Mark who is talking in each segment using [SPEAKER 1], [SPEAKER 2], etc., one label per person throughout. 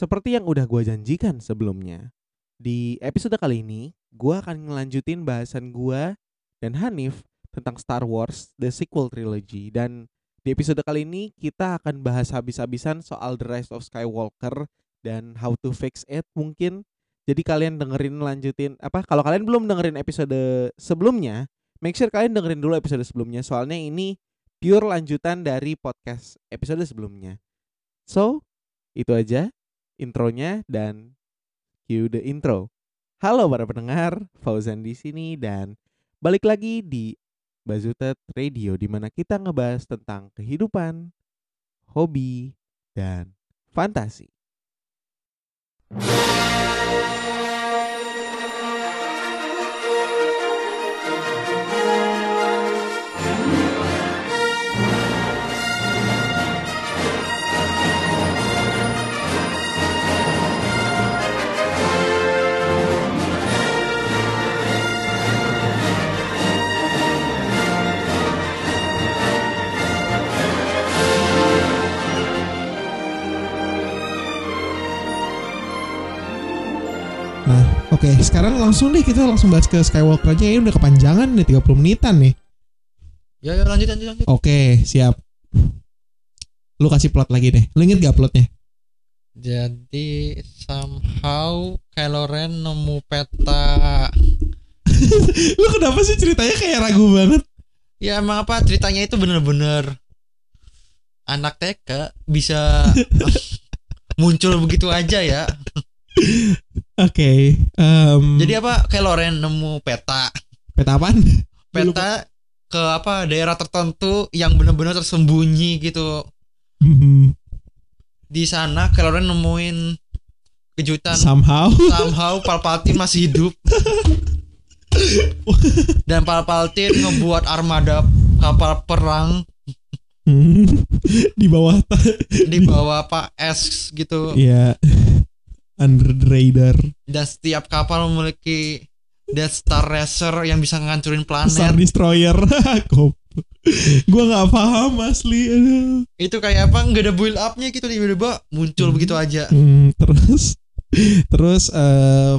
[SPEAKER 1] seperti yang udah gue janjikan sebelumnya, di episode kali ini gue akan ngelanjutin bahasan gue dan Hanif tentang Star Wars The Sequel Trilogy dan di episode kali ini kita akan bahas habis-habisan soal The Rise of Skywalker dan how to fix it mungkin. Jadi kalian dengerin lanjutin apa kalau kalian belum dengerin episode sebelumnya, make sure kalian dengerin dulu episode sebelumnya soalnya ini pure lanjutan dari podcast episode sebelumnya. So, itu aja intronya dan cue the intro. Halo para pendengar, Fauzan di sini dan balik lagi di Bazutet Radio di mana kita ngebahas tentang kehidupan, hobi, dan fantasi.
[SPEAKER 2] Oke, sekarang langsung deh kita langsung bahas ke Skywalker aja. Ini udah kepanjangan nih 30 menitan nih.
[SPEAKER 3] Ya, ya lanjut lanjut lanjut.
[SPEAKER 2] Oke, siap. Lu kasih plot lagi deh. Lu inget gak plotnya?
[SPEAKER 3] Jadi somehow Kylo Ren nemu peta.
[SPEAKER 2] Lu kenapa sih ceritanya kayak ragu banget?
[SPEAKER 3] Ya emang apa ceritanya itu bener-bener anak TK bisa muncul begitu aja ya.
[SPEAKER 2] Oke, em,
[SPEAKER 3] Jadi apa Kylo Ren nemu peta.
[SPEAKER 2] peta apaan?
[SPEAKER 3] Peta ke apa daerah tertentu yang bener-bener tersembunyi gitu.
[SPEAKER 2] Mhm.
[SPEAKER 3] Di sana Kylo Ren nemuin kejutan
[SPEAKER 2] Somehow.
[SPEAKER 3] somehow Palpatine masih hidup dan Palpatine ngebuat armada kapal perang
[SPEAKER 2] di bawah
[SPEAKER 3] di bawah apa es gitu
[SPEAKER 2] ya under the radar.
[SPEAKER 3] Dan setiap kapal memiliki Death Star Racer yang bisa ngancurin
[SPEAKER 2] Star
[SPEAKER 3] planet
[SPEAKER 2] Destroyer. Kop. Gua nggak paham asli. Aduh.
[SPEAKER 3] itu kayak apa? Nggak ada build upnya gitu tiba-tiba muncul
[SPEAKER 2] Hmm.
[SPEAKER 3] begitu aja.
[SPEAKER 2] Hmm, terus? Terus eh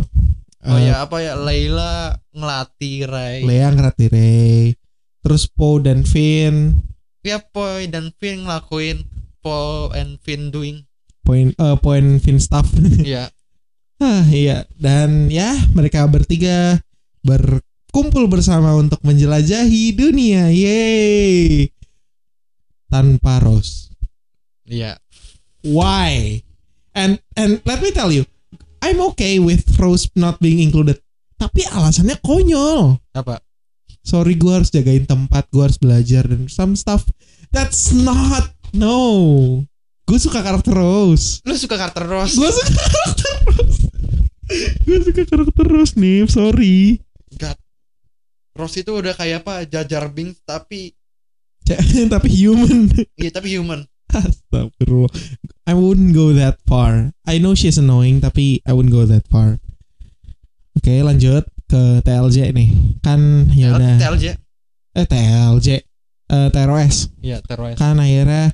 [SPEAKER 3] oh
[SPEAKER 2] eh,
[SPEAKER 3] ya apa ya? Layla ngelatih Ray.
[SPEAKER 2] Lea ngerti Rey terus Poe dan Finn.
[SPEAKER 3] Ya Poy dan Finn ngelakuin Paul and Finn doing
[SPEAKER 2] poin eh poin Finn staff.
[SPEAKER 3] Ya
[SPEAKER 2] ah iya. Dan ya mereka bertiga berkumpul bersama untuk menjelajahi dunia. Yeay. Tanpa Rose.
[SPEAKER 3] Ya
[SPEAKER 2] why? And and let me tell you I'm okay with Rose not being included. Tapi alasannya konyol.
[SPEAKER 3] Apa?
[SPEAKER 2] Sorry gue harus jagain tempat gue harus belajar dan some stuff that's not no gue suka karakter Rose.
[SPEAKER 3] Lu suka karakter Rose?
[SPEAKER 2] Gue suka karakter Rose. Gue suka karakter Rose nih sorry.
[SPEAKER 3] God. Rose itu udah kayak apa Jajar Binks tapi
[SPEAKER 2] tapi human.
[SPEAKER 3] Iya tapi human.
[SPEAKER 2] Astagfirullah. I wouldn't go that far. I know she's annoying tapi I wouldn't go that far. Oke lanjut ke TLJ nih. Kan ya udah.
[SPEAKER 3] TLJ
[SPEAKER 2] eh TLJ eh TROS
[SPEAKER 3] iya teroris
[SPEAKER 2] kan akhirnya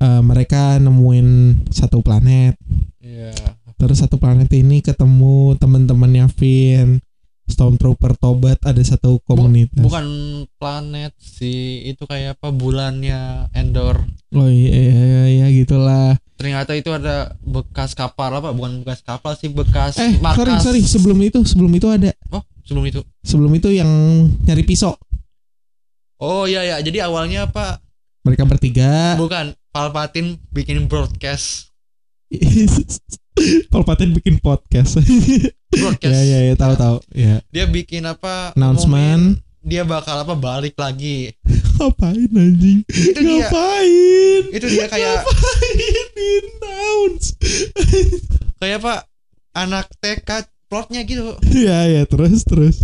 [SPEAKER 2] eh, mereka nemuin satu planet.
[SPEAKER 3] Iya.
[SPEAKER 2] Terus satu planet ini ketemu teman-temannya Finn Stormtrooper Tobat ada satu komunitas.
[SPEAKER 3] bukan planet sih itu kayak apa bulannya Endor.
[SPEAKER 2] Oh iya, iya, iya, iya gitulah.
[SPEAKER 3] Ternyata itu ada bekas kapal apa bukan bekas kapal sih bekas
[SPEAKER 2] eh sorry
[SPEAKER 3] markas.
[SPEAKER 2] sorry sebelum itu sebelum itu ada.
[SPEAKER 3] Oh sebelum itu?
[SPEAKER 2] Sebelum itu yang nyari pisau.
[SPEAKER 3] Oh iya ya jadi awalnya apa
[SPEAKER 2] mereka bertiga.
[SPEAKER 3] Bukan Palpatine bikin broadcast.
[SPEAKER 2] Palpatine bikin podcast.
[SPEAKER 3] Broadcast.
[SPEAKER 2] Ya ya ya tahu tahu. Ya.
[SPEAKER 3] Dia bikin apa?
[SPEAKER 2] Announcement.
[SPEAKER 3] dia bakal apa balik lagi.
[SPEAKER 2] Ngapain anjing?
[SPEAKER 3] Itu dia.
[SPEAKER 2] Ngapain?
[SPEAKER 3] Itu dia kayak
[SPEAKER 2] ngapain announce?
[SPEAKER 3] Kayak apa? Anak TK plotnya gitu.
[SPEAKER 2] Ya ya terus terus.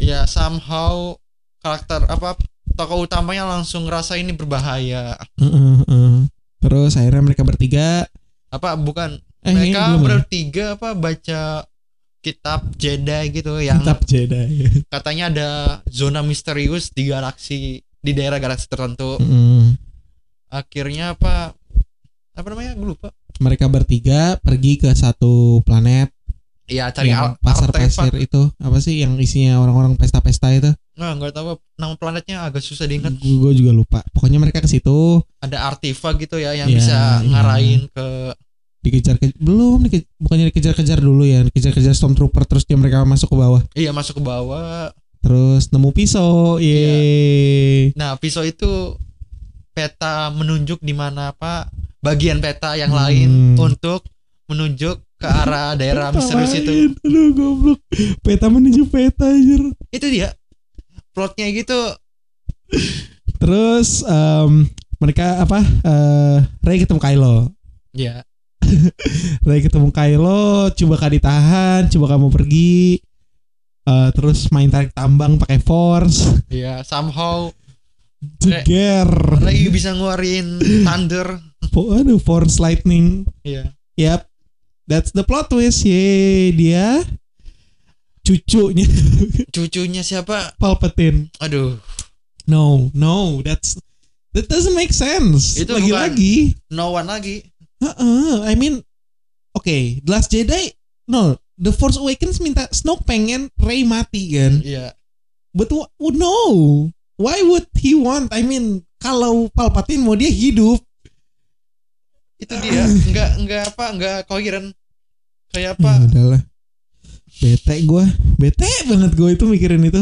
[SPEAKER 3] Ya somehow karakter apa tokoh utamanya langsung ngerasa ini berbahaya.
[SPEAKER 2] Heeh, heeh. Terus akhirnya mereka bertiga
[SPEAKER 3] apa bukan
[SPEAKER 2] eh
[SPEAKER 3] mereka
[SPEAKER 2] ya?
[SPEAKER 3] bertiga apa baca kitab Jedi gitu yang
[SPEAKER 2] kitab Jedi
[SPEAKER 3] katanya ada zona misterius di galaksi di daerah galaksi tertentu
[SPEAKER 2] Heeh.
[SPEAKER 3] akhirnya apa apa namanya gue lupa
[SPEAKER 2] Mereka bertiga pergi ke satu planet
[SPEAKER 3] Iya cari
[SPEAKER 2] yang
[SPEAKER 3] al-
[SPEAKER 2] pasar
[SPEAKER 3] artefak.
[SPEAKER 2] pasir itu apa sih yang isinya orang-orang pesta-pesta itu?
[SPEAKER 3] Nggak, nggak tahu nama planetnya agak susah diingat.
[SPEAKER 2] Gue juga lupa. Pokoknya mereka ke situ
[SPEAKER 3] Ada artefak gitu ya yang
[SPEAKER 2] Iya,
[SPEAKER 3] bisa
[SPEAKER 2] iya.
[SPEAKER 3] ngarahin ke
[SPEAKER 2] dikejar ke belum dike- bukannya dikejar-kejar dulu ya dikejar-kejar stormtrooper terus dia mereka masuk ke bawah
[SPEAKER 3] iya masuk ke bawah.
[SPEAKER 2] terus nemu pisau ye
[SPEAKER 3] Nah pisau itu peta menunjuk di mana apa bagian peta yang
[SPEAKER 2] Hmm.
[SPEAKER 3] lain untuk menunjuk ke arah daerah misterius itu.
[SPEAKER 2] aduh goblok peta menuju peta anjir
[SPEAKER 3] Itu dia plotnya gitu.
[SPEAKER 2] terus em, mereka apa eh Ray ketemu Kylo
[SPEAKER 3] Ya
[SPEAKER 2] Ray ketemu Kylo coba kah ditahan coba kamu pergi Eh, terus main tarik tambang pakai force
[SPEAKER 3] ya somehow
[SPEAKER 2] jeger
[SPEAKER 3] lagi bisa ngeluarin thunder.
[SPEAKER 2] Aduh force lightning
[SPEAKER 3] Iya.
[SPEAKER 2] Yap, that's the plot twist. Ye, dia cucunya
[SPEAKER 3] Cucunya siapa?
[SPEAKER 2] Palpatine.
[SPEAKER 3] Aduh,
[SPEAKER 2] No, no, that's that doesn't make sense.
[SPEAKER 3] Itu
[SPEAKER 2] lagi-lagi.
[SPEAKER 3] no one lagi.
[SPEAKER 2] Heeh, I mean, okay, The Last Jedi, no, The Force Awakens minta Snoke pengen Rey mati kan.
[SPEAKER 3] Iya.
[SPEAKER 2] But wh- oh, no, why would he want? I mean, kalau Palpatine mau dia hidup.
[SPEAKER 3] Itu dia. Enggak enggak apa, enggak koheren. Kayak apa?
[SPEAKER 2] Ya udahlah. Bete gue, bete banget gue itu mikirin itu.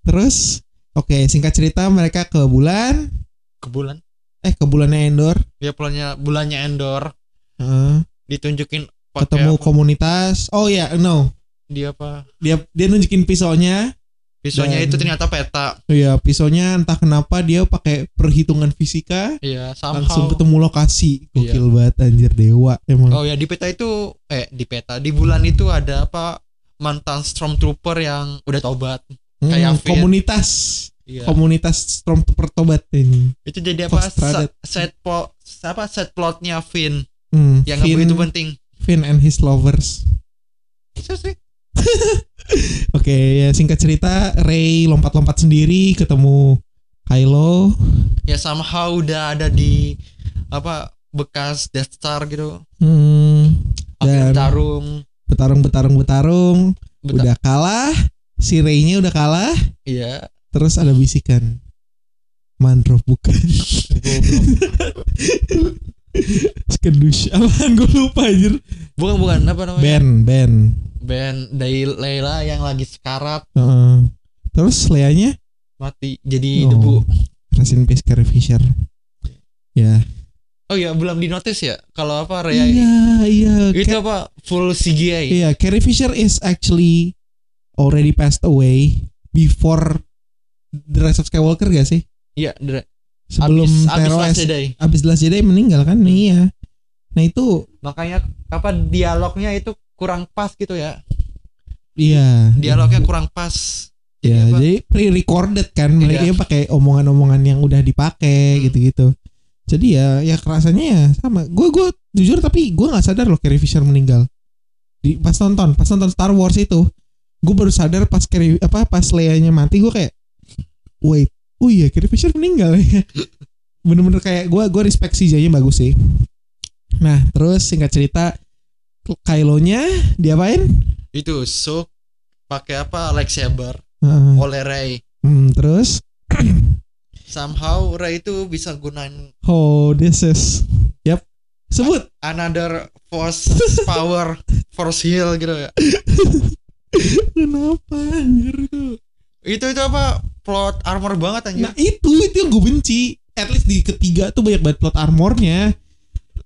[SPEAKER 2] Terus, oke singkat cerita mereka ke bulan,
[SPEAKER 3] Ke bulan.
[SPEAKER 2] eh ke bulannya Endor,
[SPEAKER 3] Ya bulannya bulannya Endor
[SPEAKER 2] Heeh.
[SPEAKER 3] ditunjukin
[SPEAKER 2] ketemu
[SPEAKER 3] apa?
[SPEAKER 2] komunitas. Oh ya, no,
[SPEAKER 3] dia apa?
[SPEAKER 2] dia dia nunjukin pisaunya.
[SPEAKER 3] Pisaunya
[SPEAKER 2] Dan-
[SPEAKER 3] itu ternyata peta.
[SPEAKER 2] Oh ya, pisaunya entah kenapa dia pakai perhitungan fisika
[SPEAKER 3] Iya,
[SPEAKER 2] langsung
[SPEAKER 3] somehow.
[SPEAKER 2] ketemu lokasi.
[SPEAKER 3] Iya.
[SPEAKER 2] Gokil banget anjir dewa emang.
[SPEAKER 3] Oh ya di peta itu eh di peta di bulan itu ada apa mantan stormtrooper yang udah tobat.
[SPEAKER 2] Hmm,
[SPEAKER 3] kayak Finn.
[SPEAKER 2] komunitas,
[SPEAKER 3] Iya.
[SPEAKER 2] komunitas stormtrooper tobat ini.
[SPEAKER 3] itu jadi apa? Set, po, apa set plotnya Finn
[SPEAKER 2] Hmm,
[SPEAKER 3] yang
[SPEAKER 2] Finn-
[SPEAKER 3] begitu penting.
[SPEAKER 2] Finn and his lovers.
[SPEAKER 3] Itu sih.
[SPEAKER 2] Oke, ya singkat cerita, Ray lompat-lompat sendiri ketemu Kylo.
[SPEAKER 3] Ya somehow udah ada di apa bekas Death Star gitu.
[SPEAKER 2] Hmm, Dan-
[SPEAKER 3] bertarung.
[SPEAKER 2] bertarung, bertarung, bertarung.
[SPEAKER 3] Beta-
[SPEAKER 2] Udah kalah. Si Ray-nya udah kalah.
[SPEAKER 3] Iya.
[SPEAKER 2] Terus ada bisikan. Mandrop bukan. Skedush. Apaan gue lupa anjir.
[SPEAKER 3] Bukan bukan apa namanya?
[SPEAKER 2] Ben, Ben.
[SPEAKER 3] band dari Layla yang lagi sekarat
[SPEAKER 2] Heeh. Terus Leanya
[SPEAKER 3] mati jadi
[SPEAKER 2] Oh.
[SPEAKER 3] debu.
[SPEAKER 2] Rest in peace Carrie Fisher. Ya.
[SPEAKER 3] Oh iya belum di notice ya kalau apa Raya
[SPEAKER 2] Iya, iya.
[SPEAKER 3] itu
[SPEAKER 2] Ca-
[SPEAKER 3] apa full CGI.
[SPEAKER 2] Iya, Carrie Fisher is actually already passed away before The Rise of Skywalker gak sih?
[SPEAKER 3] Iya, dre-
[SPEAKER 2] Sebelum
[SPEAKER 3] abis, abis
[SPEAKER 2] TROS.
[SPEAKER 3] Last Jedi.
[SPEAKER 2] Abis Last Jedi meninggal kan? Iya. Nah itu
[SPEAKER 3] Makanya apa dialognya itu kurang pas gitu ya.
[SPEAKER 2] iya.
[SPEAKER 3] Dialognya kurang pas. Jadi
[SPEAKER 2] Ya,
[SPEAKER 3] apa?
[SPEAKER 2] jadi pre-recorded kan mereka
[SPEAKER 3] Iya.
[SPEAKER 2] pakai omongan-omongan yang udah dipakai
[SPEAKER 3] Hmm.
[SPEAKER 2] gitu-gitu. Jadi ya ya kerasanya ya sama. Gue gue jujur tapi gue nggak sadar loh Carrie Fisher meninggal. Di pas nonton, pas nonton Star Wars itu, gue baru sadar pas Carrie apa pas Leia-nya mati gue kayak wait, oh iya Carrie Fisher meninggal ya. Bener-bener kayak gue gue respect CJ-nya bagus sih. Nah, terus singkat cerita Kylo-nya diapain?
[SPEAKER 3] itu so pakai apa lightsaber
[SPEAKER 2] Heeh.
[SPEAKER 3] oleh Rey.
[SPEAKER 2] Hmm, terus
[SPEAKER 3] Somehow Rey itu bisa gunain
[SPEAKER 2] Oh, this is. Yap. Sebut.
[SPEAKER 3] another force power force heal gitu ya.
[SPEAKER 2] Kenapa anjir itu?
[SPEAKER 3] Itu itu apa plot armor banget anjir.
[SPEAKER 2] Nah, itu itu yang gue benci. At least di ketiga tuh banyak banget plot armornya.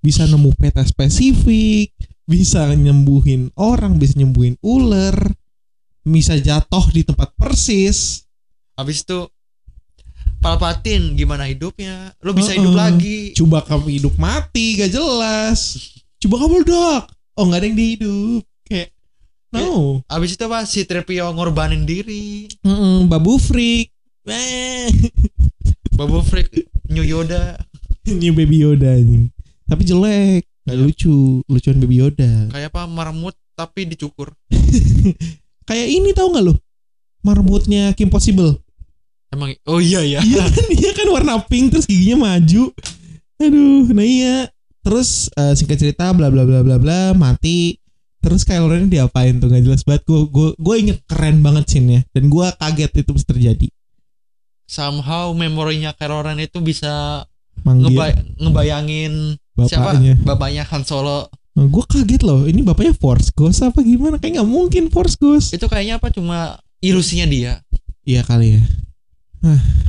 [SPEAKER 2] Bisa nemu peta spesifik, bisa nyembuhin orang, bisa nyembuhin ular, bisa jatuh di tempat persis.
[SPEAKER 3] Habis itu Palpatine gimana hidupnya? Lu bisa hidup
[SPEAKER 2] Heeh.
[SPEAKER 3] lagi.
[SPEAKER 2] Coba kamu hidup mati, gak jelas. Coba kamu meledak. Oh, nggak ada yang dihidup. No.
[SPEAKER 3] Habis itu apa? Si Trepio ngorbanin diri.
[SPEAKER 2] Mm-mm, Babu freak. Eh.
[SPEAKER 3] Babu Freak, New Yoda.
[SPEAKER 2] New Baby Yoda anjing. Tapi jelek, nggak
[SPEAKER 3] Iya.
[SPEAKER 2] lucu, lucuan Baby Yoda.
[SPEAKER 3] Kayak apa? Marmut tapi dicukur.
[SPEAKER 2] Kayak ini tau nggak lu? Marmutnya Kim Possible.
[SPEAKER 3] Emang oh iya ya.
[SPEAKER 2] Iya kan, dia kan warna pink terus giginya maju. Aduh, nah iya. Terus eh, singkat cerita bla bla bla bla bla mati. Terus Kylo Ren diapain tuh nggak jelas banget. Gue gue gue inget keren banget scene-nya dan gue kaget itu bisa terjadi.
[SPEAKER 3] Somehow memorinya Kylo Ren itu bisa
[SPEAKER 2] Manggil
[SPEAKER 3] ngeba- ngebayangin siapa
[SPEAKER 2] bapaknya.
[SPEAKER 3] bapaknya Han Solo.
[SPEAKER 2] gue kaget loh. Ini bapaknya Force Ghost apa gimana? Kayak nggak mungkin Force Ghost.
[SPEAKER 3] Itu kayaknya apa cuma ilusinya dia.
[SPEAKER 2] Iya kali ya.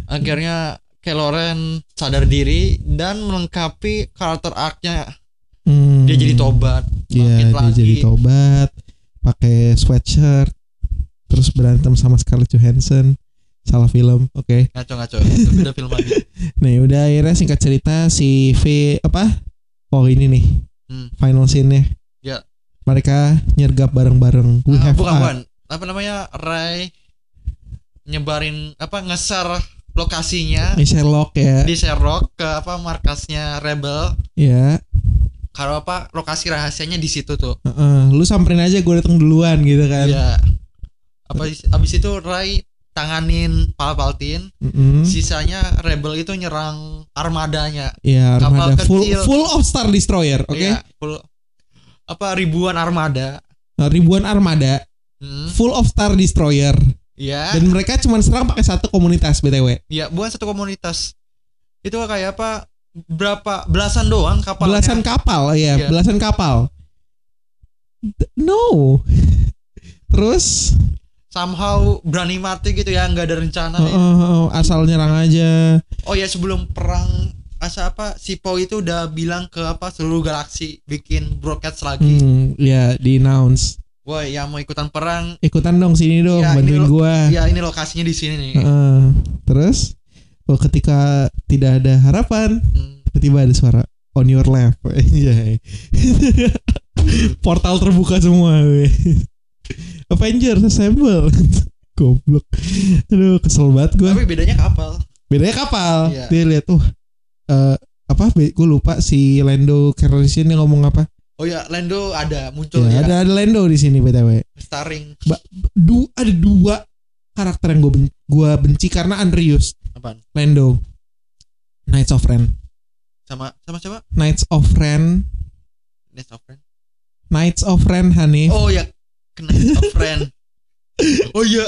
[SPEAKER 3] Akhirnya Kylo Ren sadar diri dan melengkapi karakter arc-nya.
[SPEAKER 2] Hmm.
[SPEAKER 3] Dia jadi tobat.
[SPEAKER 2] Iya, dia
[SPEAKER 3] lagi.
[SPEAKER 2] jadi tobat, pakai sweatshirt, terus berantem sama Scarlett Johansson. Salah film, oke.
[SPEAKER 3] Ngaco ngaco. Itu beda film lagi.
[SPEAKER 2] Nah, udah akhirnya singkat cerita si V apa? Oh ini nih,
[SPEAKER 3] Hmm.
[SPEAKER 2] final scene-nya.
[SPEAKER 3] Ya.
[SPEAKER 2] Mereka nyergap bareng-bareng. We
[SPEAKER 3] Ah,
[SPEAKER 2] have
[SPEAKER 3] bukan, bukan. Apa namanya? Ray nyebarin apa nge-share lokasinya
[SPEAKER 2] Ini Sherlock ya.
[SPEAKER 3] di Sherlock ke apa markasnya Rebel.
[SPEAKER 2] Ya.
[SPEAKER 3] Kalau apa lokasi rahasianya di situ tuh.
[SPEAKER 2] Heeh, lu samperin aja gue datang duluan gitu kan.
[SPEAKER 3] Iya. Apa abis itu Ray tanganin Palpatine,
[SPEAKER 2] Mm-mm.
[SPEAKER 3] sisanya Rebel itu nyerang armadanya.
[SPEAKER 2] Ya,
[SPEAKER 3] kapal
[SPEAKER 2] armada full
[SPEAKER 3] kecil.
[SPEAKER 2] full of Star Destroyer, oke?
[SPEAKER 3] Iya, full- apa ribuan armada.
[SPEAKER 2] Nah, ribuan armada
[SPEAKER 3] Hmm,
[SPEAKER 2] full of Star Destroyer
[SPEAKER 3] Iya.
[SPEAKER 2] dan mereka cuma serang pakai satu komunitas BTW.
[SPEAKER 3] Iya, bukan satu komunitas. Itu kayak apa? Berapa belasan doang kapalnya.
[SPEAKER 2] Belasan kapal, ya,
[SPEAKER 3] Iya.
[SPEAKER 2] belasan kapal. No. Terus
[SPEAKER 3] somehow berani mati gitu ya, nggak ada rencana.
[SPEAKER 2] oh,
[SPEAKER 3] ya.
[SPEAKER 2] oh, oh, asal nyerang aja.
[SPEAKER 3] Oh ya sebelum perang asa apa si Po itu udah bilang ke apa seluruh galaksi bikin broadcast lagi.
[SPEAKER 2] Hmm, ya di announce.
[SPEAKER 3] Wah, yang mau ikutan perang,
[SPEAKER 2] Ikutan dong sini dong,
[SPEAKER 3] Ya,
[SPEAKER 2] bantuin gua.
[SPEAKER 3] ya ini lokasinya di sini nih.
[SPEAKER 2] Heeh. terus oh, ketika tidak ada harapan,
[SPEAKER 3] Hmm.
[SPEAKER 2] tiba-tiba ada suara on your left. Anjay. Portal terbuka semua. Avengers assemble. Goblok. Aduh, kesel banget gua.
[SPEAKER 3] Tapi bedanya kapal.
[SPEAKER 2] Bedanya kapal.
[SPEAKER 3] Iya.
[SPEAKER 2] Dia lihat tuh eh apa gue lupa si Lando Calrissian yang ngomong apa.
[SPEAKER 3] Oh ya, Lando ada muncul
[SPEAKER 2] Ya,
[SPEAKER 3] ya,
[SPEAKER 2] ada ada Lando di sini BTW.
[SPEAKER 3] starring
[SPEAKER 2] Du, ada dua karakter yang gue ben, gua benci karena underused.
[SPEAKER 3] Apaan?
[SPEAKER 2] Lando. Knights of Ren.
[SPEAKER 3] Sama sama siapa?
[SPEAKER 2] Knights of Ren.
[SPEAKER 3] Next of Friend.
[SPEAKER 2] Knights of Ren Hanif.
[SPEAKER 3] Oh ya, kena of Friend. Oh iya.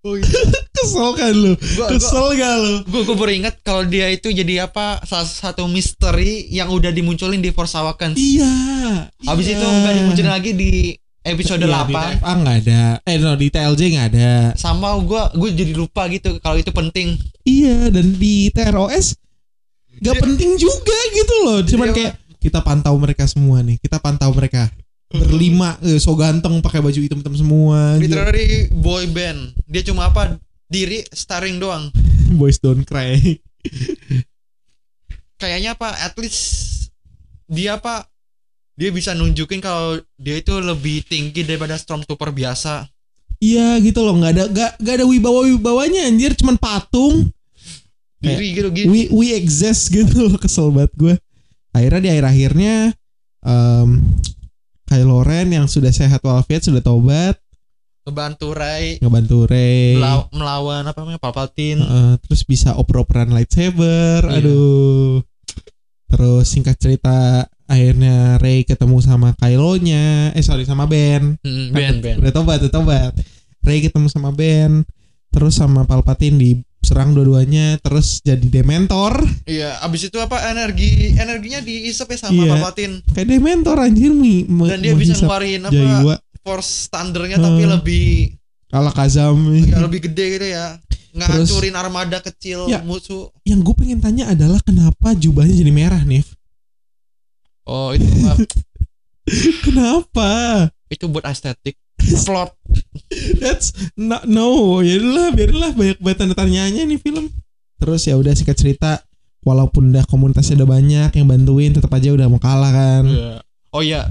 [SPEAKER 3] Oh iya.
[SPEAKER 2] Kesel kan lu?
[SPEAKER 3] Gua, gua,
[SPEAKER 2] Kesel gak lu?
[SPEAKER 3] gue gue baru ingat kalau dia itu jadi apa salah satu misteri yang udah dimunculin di Force Awakens.
[SPEAKER 2] Iya.
[SPEAKER 3] Habis
[SPEAKER 2] iya.
[SPEAKER 3] itu nggak dimunculin lagi di episode
[SPEAKER 2] Iya, Di
[SPEAKER 3] 8.
[SPEAKER 2] TFA nggak ada. Eh no di TLJ nggak ada.
[SPEAKER 3] Sama gue gue jadi lupa gitu kalau itu penting.
[SPEAKER 2] Iya dan di TROS nggak
[SPEAKER 3] Jadi-
[SPEAKER 2] penting juga gitu loh. Cuman
[SPEAKER 3] Jadi
[SPEAKER 2] kayak kita pantau mereka semua nih. Kita pantau mereka berlima eh, so ganteng pakai baju hitam-hitam semua. anjir.
[SPEAKER 3] Literally boy band. Dia cuma apa diri starring doang.
[SPEAKER 2] Boys don't cry.
[SPEAKER 3] Kayaknya apa at least dia apa dia bisa nunjukin kalau dia itu lebih tinggi daripada stormtrooper biasa.
[SPEAKER 2] Iya gitu loh nggak ada nggak nggak ada wibawa wibawanya anjir cuman patung.
[SPEAKER 3] Diri gitu gitu.
[SPEAKER 2] we we exist gitu loh kesel banget gue akhirnya di akhir akhirnya um, Kylo Ren yang sudah sehat walafiat sudah tobat
[SPEAKER 3] Ngebantu Ray
[SPEAKER 2] ngebantu Rey
[SPEAKER 3] melaw- melawan apa namanya Palpatine.
[SPEAKER 2] Eh, terus bisa oper-operan lightsaber
[SPEAKER 3] Iya.
[SPEAKER 2] aduh terus singkat cerita akhirnya Rey ketemu sama Kylo nya eh sorry sama Ben
[SPEAKER 3] Hmm, Ben Ben.
[SPEAKER 2] udah tobat udah tobat Rey ketemu sama Ben terus sama Palpatine diserang dua-duanya terus jadi Dementor.
[SPEAKER 3] Iya, abis itu apa? Energi energinya diisep ya sama
[SPEAKER 2] Iya.
[SPEAKER 3] Palpatine
[SPEAKER 2] kayak Dementor anjir mi,
[SPEAKER 3] dan dia bisa ngeluarin apa?
[SPEAKER 2] Jawa
[SPEAKER 3] force standarnya tapi
[SPEAKER 2] Hmm.
[SPEAKER 3] lebih
[SPEAKER 2] ala Kazam
[SPEAKER 3] ya lebih gede gitu ya. Ngancurin armada kecil
[SPEAKER 2] Ya.
[SPEAKER 3] musuh.
[SPEAKER 2] Yang gue pengen tanya adalah kenapa jubahnya jadi merah nih
[SPEAKER 3] oh itu apa,
[SPEAKER 2] kenapa?
[SPEAKER 3] Itu buat estetik. Plot
[SPEAKER 2] that's not no ya udahlah biarlah banyak banget tanda tanyanya nih film. Terus ya udah singkat cerita walaupun udah komunitasnya udah banyak yang bantuin tetap aja udah mau kalah kan.
[SPEAKER 3] Iya. oh ya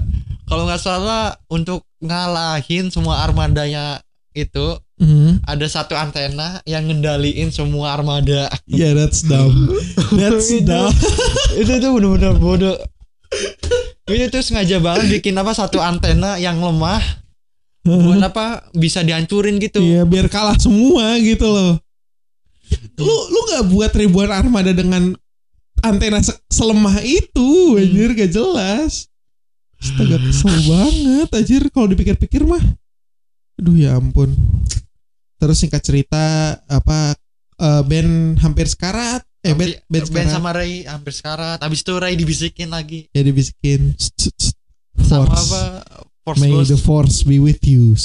[SPEAKER 3] kalau nggak salah untuk ngalahin semua armadanya itu
[SPEAKER 2] Mhm.
[SPEAKER 3] ada satu antena yang ngendaliin semua armada.
[SPEAKER 2] Yeah that's dumb. That's dumb.
[SPEAKER 3] itu tuh bener-bener bodoh. Itu tuh sengaja banget bikin apa satu antena yang lemah buat apa bisa dihancurin gitu
[SPEAKER 2] Iya biar kalah semua gitu loh. Lu lu nggak buat ribuan armada dengan antena se- selemah itu
[SPEAKER 3] Hmm.
[SPEAKER 2] anjir gak jelas Astaga kesel banget anjir kalau dipikir-pikir mah aduh ya ampun terus singkat cerita apa eh, band hampir sekarat eh band, band, sekarat
[SPEAKER 3] sama Ray hampir sekarat. Habis itu Ray dibisikin lagi.
[SPEAKER 2] ya dibisikin "Tsk, tsk, tsk,
[SPEAKER 3] Sama apa? Force
[SPEAKER 2] may the force be with you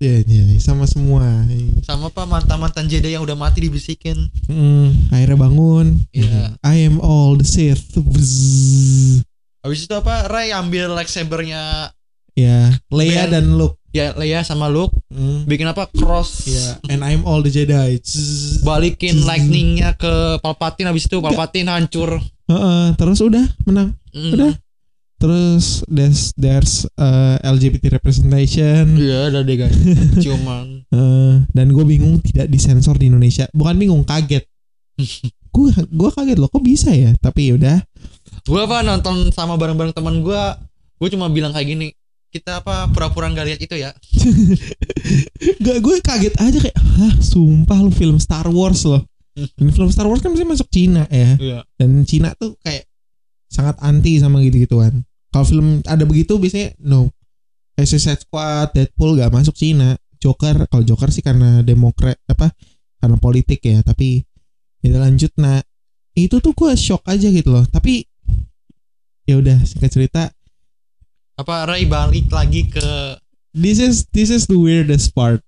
[SPEAKER 2] ya, ya sama semua
[SPEAKER 3] Sama apa mantan-mantan Jedi yang udah mati dibisikin.
[SPEAKER 2] Hmm, akhirnya bangun
[SPEAKER 3] Iya.
[SPEAKER 2] I am all the Sith Bzzz.
[SPEAKER 3] Habis itu apa? Ray ambil lightsabernya
[SPEAKER 2] ya Leia
[SPEAKER 3] Ben.
[SPEAKER 2] dan Luke
[SPEAKER 3] ya Leia sama Luke
[SPEAKER 2] Hmm.
[SPEAKER 3] bikin apa? Cross.
[SPEAKER 2] Ya, and I'm all the Jedi.
[SPEAKER 3] Balikin lightningnya ke Palpatine habis itu Palpatine hancur.
[SPEAKER 2] Heeh, terus udah menang.
[SPEAKER 3] Mm.
[SPEAKER 2] Udah. Terus there's there's uh, LGBT representation.
[SPEAKER 3] Iya, ada deh guys. Cuman
[SPEAKER 2] Uh, dan gue bingung tidak disensor di Indonesia. Bukan bingung, kaget. gue gue kaget loh, kok bisa ya? Tapi yaudah.
[SPEAKER 3] gue apa nonton sama bareng-bareng teman gue, gue cuma bilang kayak gini. Kita apa pura-pura nggak lihat itu ya?
[SPEAKER 2] Gak gue kaget aja kayak, hah sumpah lu film Star Wars loh. Dan film Star Wars kan mesti masuk Cina ya.
[SPEAKER 3] Iya.
[SPEAKER 2] Dan Cina tuh kayak sangat anti sama gitu-gituan. Kalau film ada begitu biasanya no. Kayak Suicide Squad, Deadpool gak masuk Cina. Joker, kalau Joker sih karena demokrat apa? Karena politik ya. Tapi ya lanjut nah itu tuh gue shock aja gitu loh. Tapi ya udah singkat cerita
[SPEAKER 3] Apa Ray balik lagi ke
[SPEAKER 2] this is this is the weirdest part.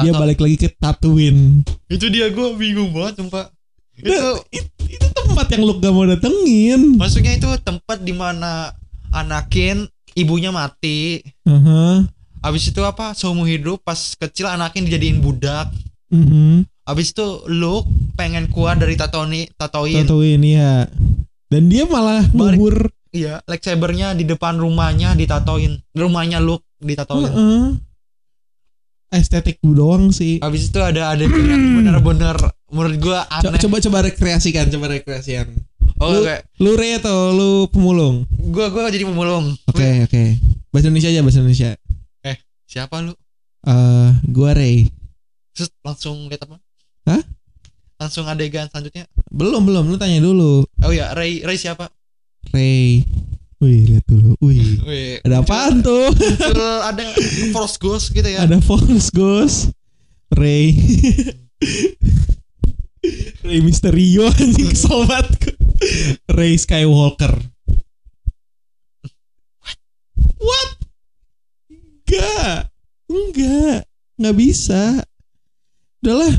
[SPEAKER 2] Dia
[SPEAKER 3] Tato-
[SPEAKER 2] balik lagi ke Tatooine.
[SPEAKER 3] itu dia gue bingung banget sumpah. Itu
[SPEAKER 2] Nah, it- itu tempat yang lu gak mau datengin.
[SPEAKER 3] maksudnya itu tempat di mana Anakin ibunya mati.
[SPEAKER 2] Aha.
[SPEAKER 3] Habis itu apa? Seumur hidup pas kecil Anakin dijadiin budak.
[SPEAKER 2] Mhm.
[SPEAKER 3] Habis itu Luke pengen keluar dari Tatooine, Tatooine.
[SPEAKER 2] Tatooine ya. Dan dia malah ngubur.
[SPEAKER 3] Iya, lightsabernya di depan rumahnya di Tatooine. Rumahnya Luke di Tatooine.
[SPEAKER 2] Heeh. Estetik doang sih.
[SPEAKER 3] Habis itu ada ada yang bener-bener menurut gua aneh.
[SPEAKER 2] coba coba rekreasikan, coba rekreasikan.
[SPEAKER 3] oh,
[SPEAKER 2] lu-
[SPEAKER 3] kayak
[SPEAKER 2] Lu Re atau lu pemulung?
[SPEAKER 3] gua gua jadi pemulung.
[SPEAKER 2] Oke, oke. Bahasa Indonesia aja, bahasa Indonesia.
[SPEAKER 3] Siapa lu?
[SPEAKER 2] Eh, gua Ray.
[SPEAKER 3] Terus langsung lihat apa?
[SPEAKER 2] Hah?
[SPEAKER 3] Langsung adegan selanjutnya.
[SPEAKER 2] Belum, belum. Lu tanya dulu.
[SPEAKER 3] Oh ya, Ray Ray siapa?
[SPEAKER 2] Ray. Wih, lihat dulu. Wih.
[SPEAKER 3] Wih,
[SPEAKER 2] Ada apaan tuh?
[SPEAKER 3] ada Force Ghost gitu ya.
[SPEAKER 2] Ada Force Ghost. Ray. Ray Mysterio anjing kesel banget gua. Ray Skywalker. What? Enggak. Enggak. Enggak bisa. Udahlah.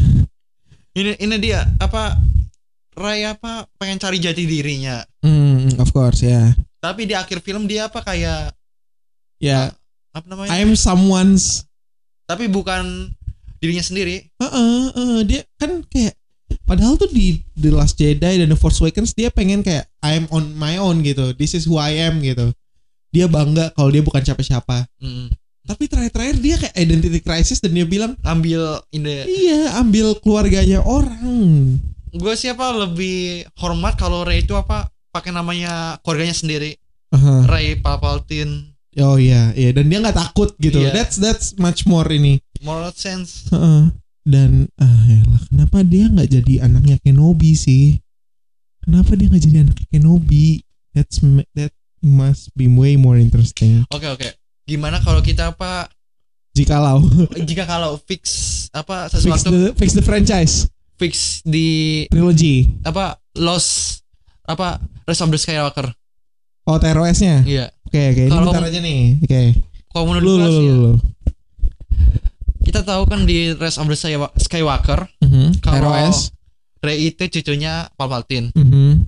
[SPEAKER 3] Ini ini dia apa Ray apa pengen cari jati dirinya.
[SPEAKER 2] Hmm, of course ya.
[SPEAKER 3] Tapi di akhir film dia apa kayak
[SPEAKER 2] Ya,
[SPEAKER 3] apa namanya?
[SPEAKER 2] I'm someone's
[SPEAKER 3] Tapi bukan dirinya sendiri.
[SPEAKER 2] Heeh, heeh, dia kan kayak padahal tuh di The Last Jedi dan The Force Awakens dia pengen kayak I'm on my own gitu. This is who I am gitu. Dia bangga kalau dia bukan siapa-siapa.
[SPEAKER 3] Mm.
[SPEAKER 2] Tapi terakhir-terakhir dia kayak identity crisis dan dia bilang,
[SPEAKER 3] Ambil ini
[SPEAKER 2] "Iya, ambil keluarganya orang."
[SPEAKER 3] gue siapa lebih hormat kalau Ray itu apa pakai namanya keluarganya sendiri
[SPEAKER 2] Aha.
[SPEAKER 3] Ray Palpatine
[SPEAKER 2] Oh iya, iya dan dia nggak takut gitu.
[SPEAKER 3] Iya.
[SPEAKER 2] That's that's much more ini.
[SPEAKER 3] moral sense
[SPEAKER 2] Heeh. Dan ah yalah, kenapa dia nggak jadi anaknya Kenobi sih? Kenapa dia nggak jadi anaknya Kenobi? That's that must be way more interesting.
[SPEAKER 3] oke oke gimana kalau kita apa
[SPEAKER 2] Jikalau
[SPEAKER 3] jika kalau fix apa
[SPEAKER 2] fix
[SPEAKER 3] sesuatu
[SPEAKER 2] the fix the franchise
[SPEAKER 3] fix di
[SPEAKER 2] trilogy.
[SPEAKER 3] apa Lost apa Rise of the Skywalker
[SPEAKER 2] Oh TROS-nya.
[SPEAKER 3] iya
[SPEAKER 2] Oke oke ini
[SPEAKER 3] Kalau-
[SPEAKER 2] bentar aja nih. Oke.
[SPEAKER 3] kalau menurut
[SPEAKER 2] Lu
[SPEAKER 3] gua
[SPEAKER 2] lu
[SPEAKER 3] sih
[SPEAKER 2] lu.
[SPEAKER 3] ya,
[SPEAKER 2] lu.
[SPEAKER 3] Kita tahu kan di Rise of the Sky- Skywalker
[SPEAKER 2] Mhm.
[SPEAKER 3] Kalau-
[SPEAKER 2] TROS.
[SPEAKER 3] Ray itu cucunya Palpatine
[SPEAKER 2] Mhm.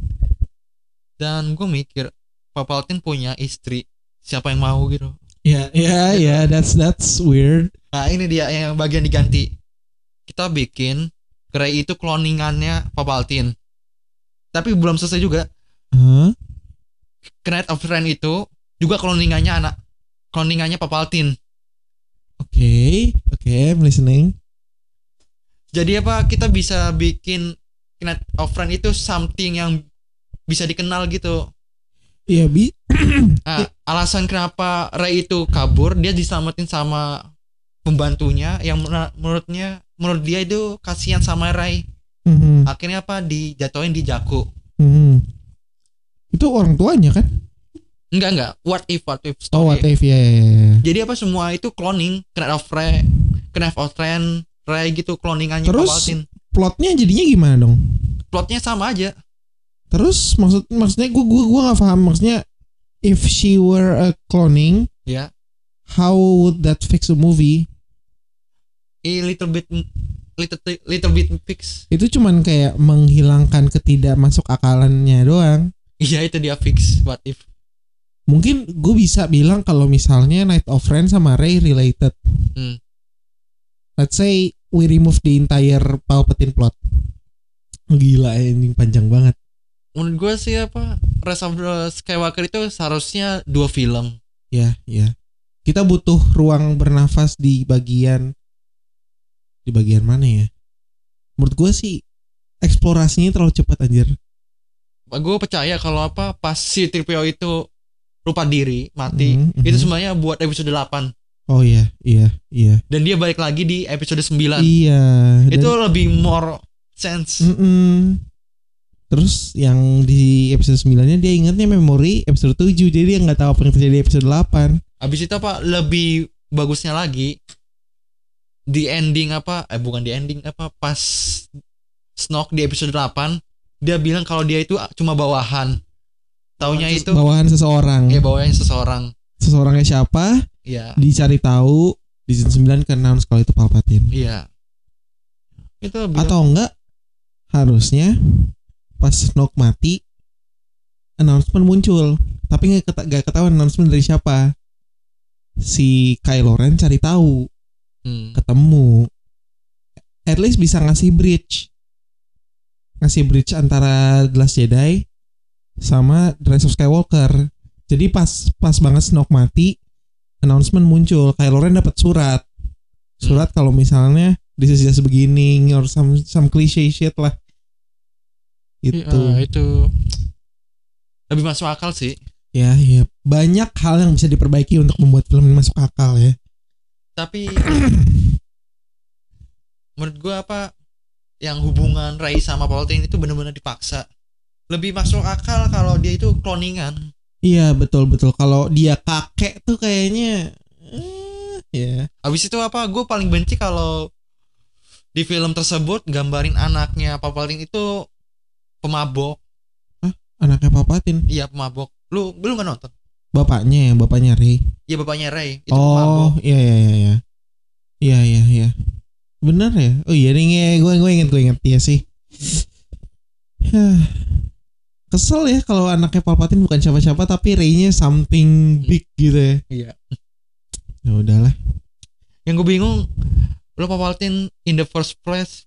[SPEAKER 3] dan gue mikir Palpatine punya istri siapa yang mau gitu
[SPEAKER 2] Ya ya ya that's that's weird.
[SPEAKER 3] Nah ini dia yang bagian diganti. Kita bikin Grey itu cloningannya Palpatine. Tapi belum selesai juga.
[SPEAKER 2] Hah?
[SPEAKER 3] Knight of Ren itu juga cloningannya anak cloningannya Palpatine.
[SPEAKER 2] Oke oke I'm listening.
[SPEAKER 3] Jadi apa kita bisa bikin Knight of Ren itu something yang bisa dikenal gitu.
[SPEAKER 2] Iya bi.
[SPEAKER 3] Nah, alasan kenapa Rey itu kabur dia diselamatin sama pembantunya yang menurutnya menurut dia itu kasihan sama Rey.
[SPEAKER 2] Mhm.
[SPEAKER 3] Akhirnya apa dijatuhin di Jakku.
[SPEAKER 2] Mhm. Itu orang tuanya kan?
[SPEAKER 3] Enggak enggak. What if what if story.
[SPEAKER 2] Oh, what if ya. ya, ya.
[SPEAKER 3] Jadi apa semua itu cloning, Knight of Rey, Knight of Ren, Rey gitu cloningannya
[SPEAKER 2] Terus?
[SPEAKER 3] Palpatine.
[SPEAKER 2] Plotnya jadinya gimana dong?
[SPEAKER 3] Plotnya sama aja.
[SPEAKER 2] Terus maksud maksudnya gua gua gua nggak paham maksudnya if she were a cloning,
[SPEAKER 3] Ya.
[SPEAKER 2] how would that fix a movie?
[SPEAKER 3] A little bit little little bit fix.
[SPEAKER 2] Itu cuman kayak menghilangkan ketidak masuk akalannya doang.
[SPEAKER 3] Iya itu dia fix. What if?
[SPEAKER 2] Mungkin gue bisa bilang kalau misalnya Night of Ren sama Rey related.
[SPEAKER 3] Hmm.
[SPEAKER 2] Let's say we remove the entire Palpatine plot. Gila ini panjang banget.
[SPEAKER 3] Menurut gue sih apa Rise of the Skywalker itu seharusnya dua film.
[SPEAKER 2] Ya, ya. Kita butuh ruang bernafas di bagian di bagian mana ya? Menurut gue sih eksplorasinya terlalu cepat anjir.
[SPEAKER 3] Gue percaya kalau apa pas si Tripio itu lupa diri mati
[SPEAKER 2] Mhm, mhm.
[SPEAKER 3] itu semuanya buat episode 8
[SPEAKER 2] Oh iya, iya, iya.
[SPEAKER 3] dan dia balik lagi di episode 9
[SPEAKER 2] Iya.
[SPEAKER 3] itu
[SPEAKER 2] dan-
[SPEAKER 3] lebih more sense
[SPEAKER 2] Mm-mm. Terus yang di episode 9-nya dia ingatnya memori episode 7 Jadi dia nggak tahu apa yang terjadi di episode 8
[SPEAKER 3] Habis itu apa lebih bagusnya lagi di ending apa eh bukan di ending apa pas Snoke di episode 8 dia bilang kalau dia itu cuma bawahan. Taunya itu
[SPEAKER 2] Bawahan seseorang
[SPEAKER 3] ya bawahan seseorang.
[SPEAKER 2] Seseorangnya siapa
[SPEAKER 3] Iya.
[SPEAKER 2] Dicari tahu Di season 9 ke announce kalau itu Palpatine
[SPEAKER 3] Iya. Itu
[SPEAKER 2] Atau enggak Harusnya Pas Snoke mati Announcement muncul Tapi nggak keta- nggak ketahuan announcement dari siapa Si Kylo Ren cari tahu
[SPEAKER 3] Hmm.
[SPEAKER 2] ketemu at least bisa ngasih bridge ngasih bridge antara The Last Jedi sama Rise of Skywalker. Jadi pas pas banget Snoke mati announcement muncul. Kylo Ren dapat surat. Surat kalau misalnya this is just beginning or some some cliche shit lah. Itu
[SPEAKER 3] Iya, itu lebih masuk akal sih.
[SPEAKER 2] ya ya. Banyak hal yang bisa diperbaiki untuk membuat film ini masuk akal ya.
[SPEAKER 3] Tapi menurut gua apa yang hubungan Ray sama Palpatine itu benar-benar dipaksa. Lebih masuk akal kalau dia itu cloningan.
[SPEAKER 2] iya betul betul kalau dia kakek tuh kayaknya eh, ya
[SPEAKER 3] Habis itu apa? Gue paling benci kalau di film tersebut gambarin anaknya Palpatine itu pemabok.
[SPEAKER 2] anaknya Palpatine
[SPEAKER 3] Iya pemabok. Lu lu nggak nonton?
[SPEAKER 2] bapaknya ya bapaknya Rey
[SPEAKER 3] Iya bapaknya Ray itu pemabok.
[SPEAKER 2] oh iya iya iya iya iya iya iya benar ya oh iya nih gue gue inget gue inget iya sih Hah. Kesel ya kalau anaknya Palpatine bukan siapa-siapa tapi Rey-nya something big gitu ya
[SPEAKER 3] Iya.
[SPEAKER 2] ya udahlah
[SPEAKER 3] Yang gue bingung, lo Palpatine in the first place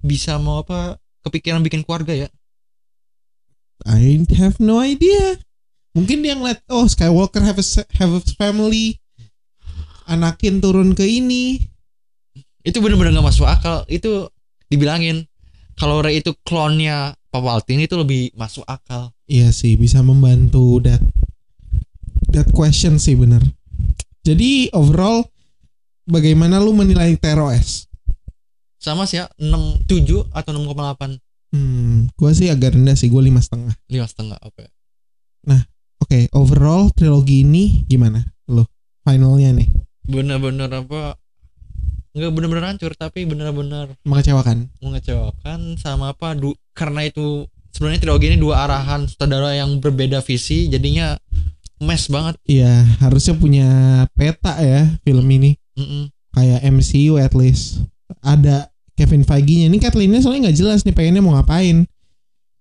[SPEAKER 3] bisa mau apa kepikiran bikin keluarga ya?
[SPEAKER 2] I have no idea mungkin dia ngeliat oh Skywalker have a have a family Anakin turun ke ini
[SPEAKER 3] Itu bener-bener gak masuk akal. Itu dibilangin kalau Ray itu klonnya Palpatine itu lebih masuk akal.
[SPEAKER 2] Iya sih bisa membantu that that question sih bener. Jadi overall bagaimana lu menilai TROS?
[SPEAKER 3] Sama sih ya 6 7 atau 6,8
[SPEAKER 2] Hmm, gua sih agak rendah sih, gua lima setengah.
[SPEAKER 3] lima setengah oke.
[SPEAKER 2] Oke, overall trilogi ini gimana? Lu finalnya nih
[SPEAKER 3] Bener-bener apa? Nggak bener-bener hancur tapi bener-bener
[SPEAKER 2] mengecewakan.
[SPEAKER 3] mengecewakan sama apa? Du karena itu sebenarnya trilogi ini dua arahan sutradara yang berbeda visi jadinya mess banget.
[SPEAKER 2] Iya, harusnya punya peta ya film ini
[SPEAKER 3] Mm-mm.
[SPEAKER 2] kayak MCU at least. Ada Kevin Feige-nya. Ini Kathleen-nya soalnya nggak jelas nih pengennya mau ngapain.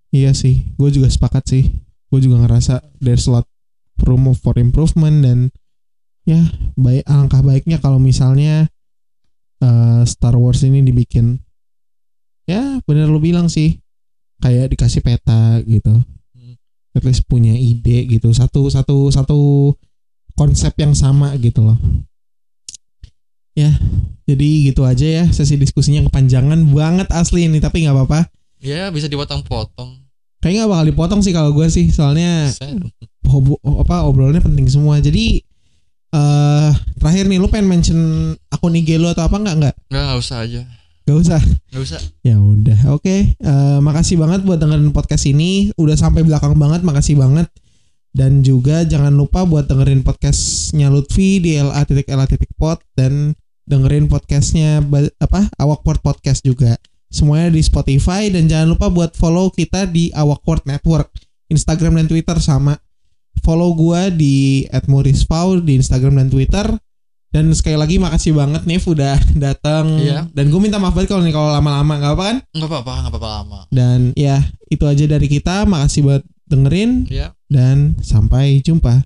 [SPEAKER 2] Iya sih, gue juga sepakat sih. Gue juga ngerasa there's a lot room for improvement dan ya baik alangkah baiknya kalau misalnya eh, Star Wars ini dibikin ya bener lu bilang sih kayak dikasih peta gitu.
[SPEAKER 3] Hmm.
[SPEAKER 2] At least punya ide gitu. Satu satu satu konsep yang sama gitu loh. Ya, jadi gitu aja ya sesi diskusinya kepanjangan banget asli ini tapi nggak apa-apa.
[SPEAKER 3] Ya bisa dipotong-potong.
[SPEAKER 2] Kayaknya nggak bakal dipotong sih kalau gue sih soalnya hobo, apa obrolannya penting semua. Jadi eh terakhir nih lu pengen mention akun IG lu atau apa nggak nggak?
[SPEAKER 3] Nggak nggak usah aja.
[SPEAKER 2] Gak usah.
[SPEAKER 3] Gak usah.
[SPEAKER 2] Ya udah, oke. Eh, makasih banget buat dengerin podcast ini. Udah sampai belakang banget, makasih banget. Dan juga jangan lupa buat dengerin podcastnya Lutfi di la.la.pod dan dengerin podcastnya apa Awkward Podcast juga. Semuanya di Spotify dan jangan lupa buat follow kita di Awkward Network, Instagram dan Twitter sama. Follow gua di @murisfau di Instagram dan Twitter. Dan sekali lagi makasih banget nih udah datang.
[SPEAKER 3] Iya.
[SPEAKER 2] Dan gue minta maaf banget kalau nih kalau lama-lama nggak apa kan?
[SPEAKER 3] Nggak apa-apa, nggak apa-apa lama.
[SPEAKER 2] Dan ya itu aja dari kita. Makasih buat dengerin
[SPEAKER 3] Ya.
[SPEAKER 2] dan sampai jumpa.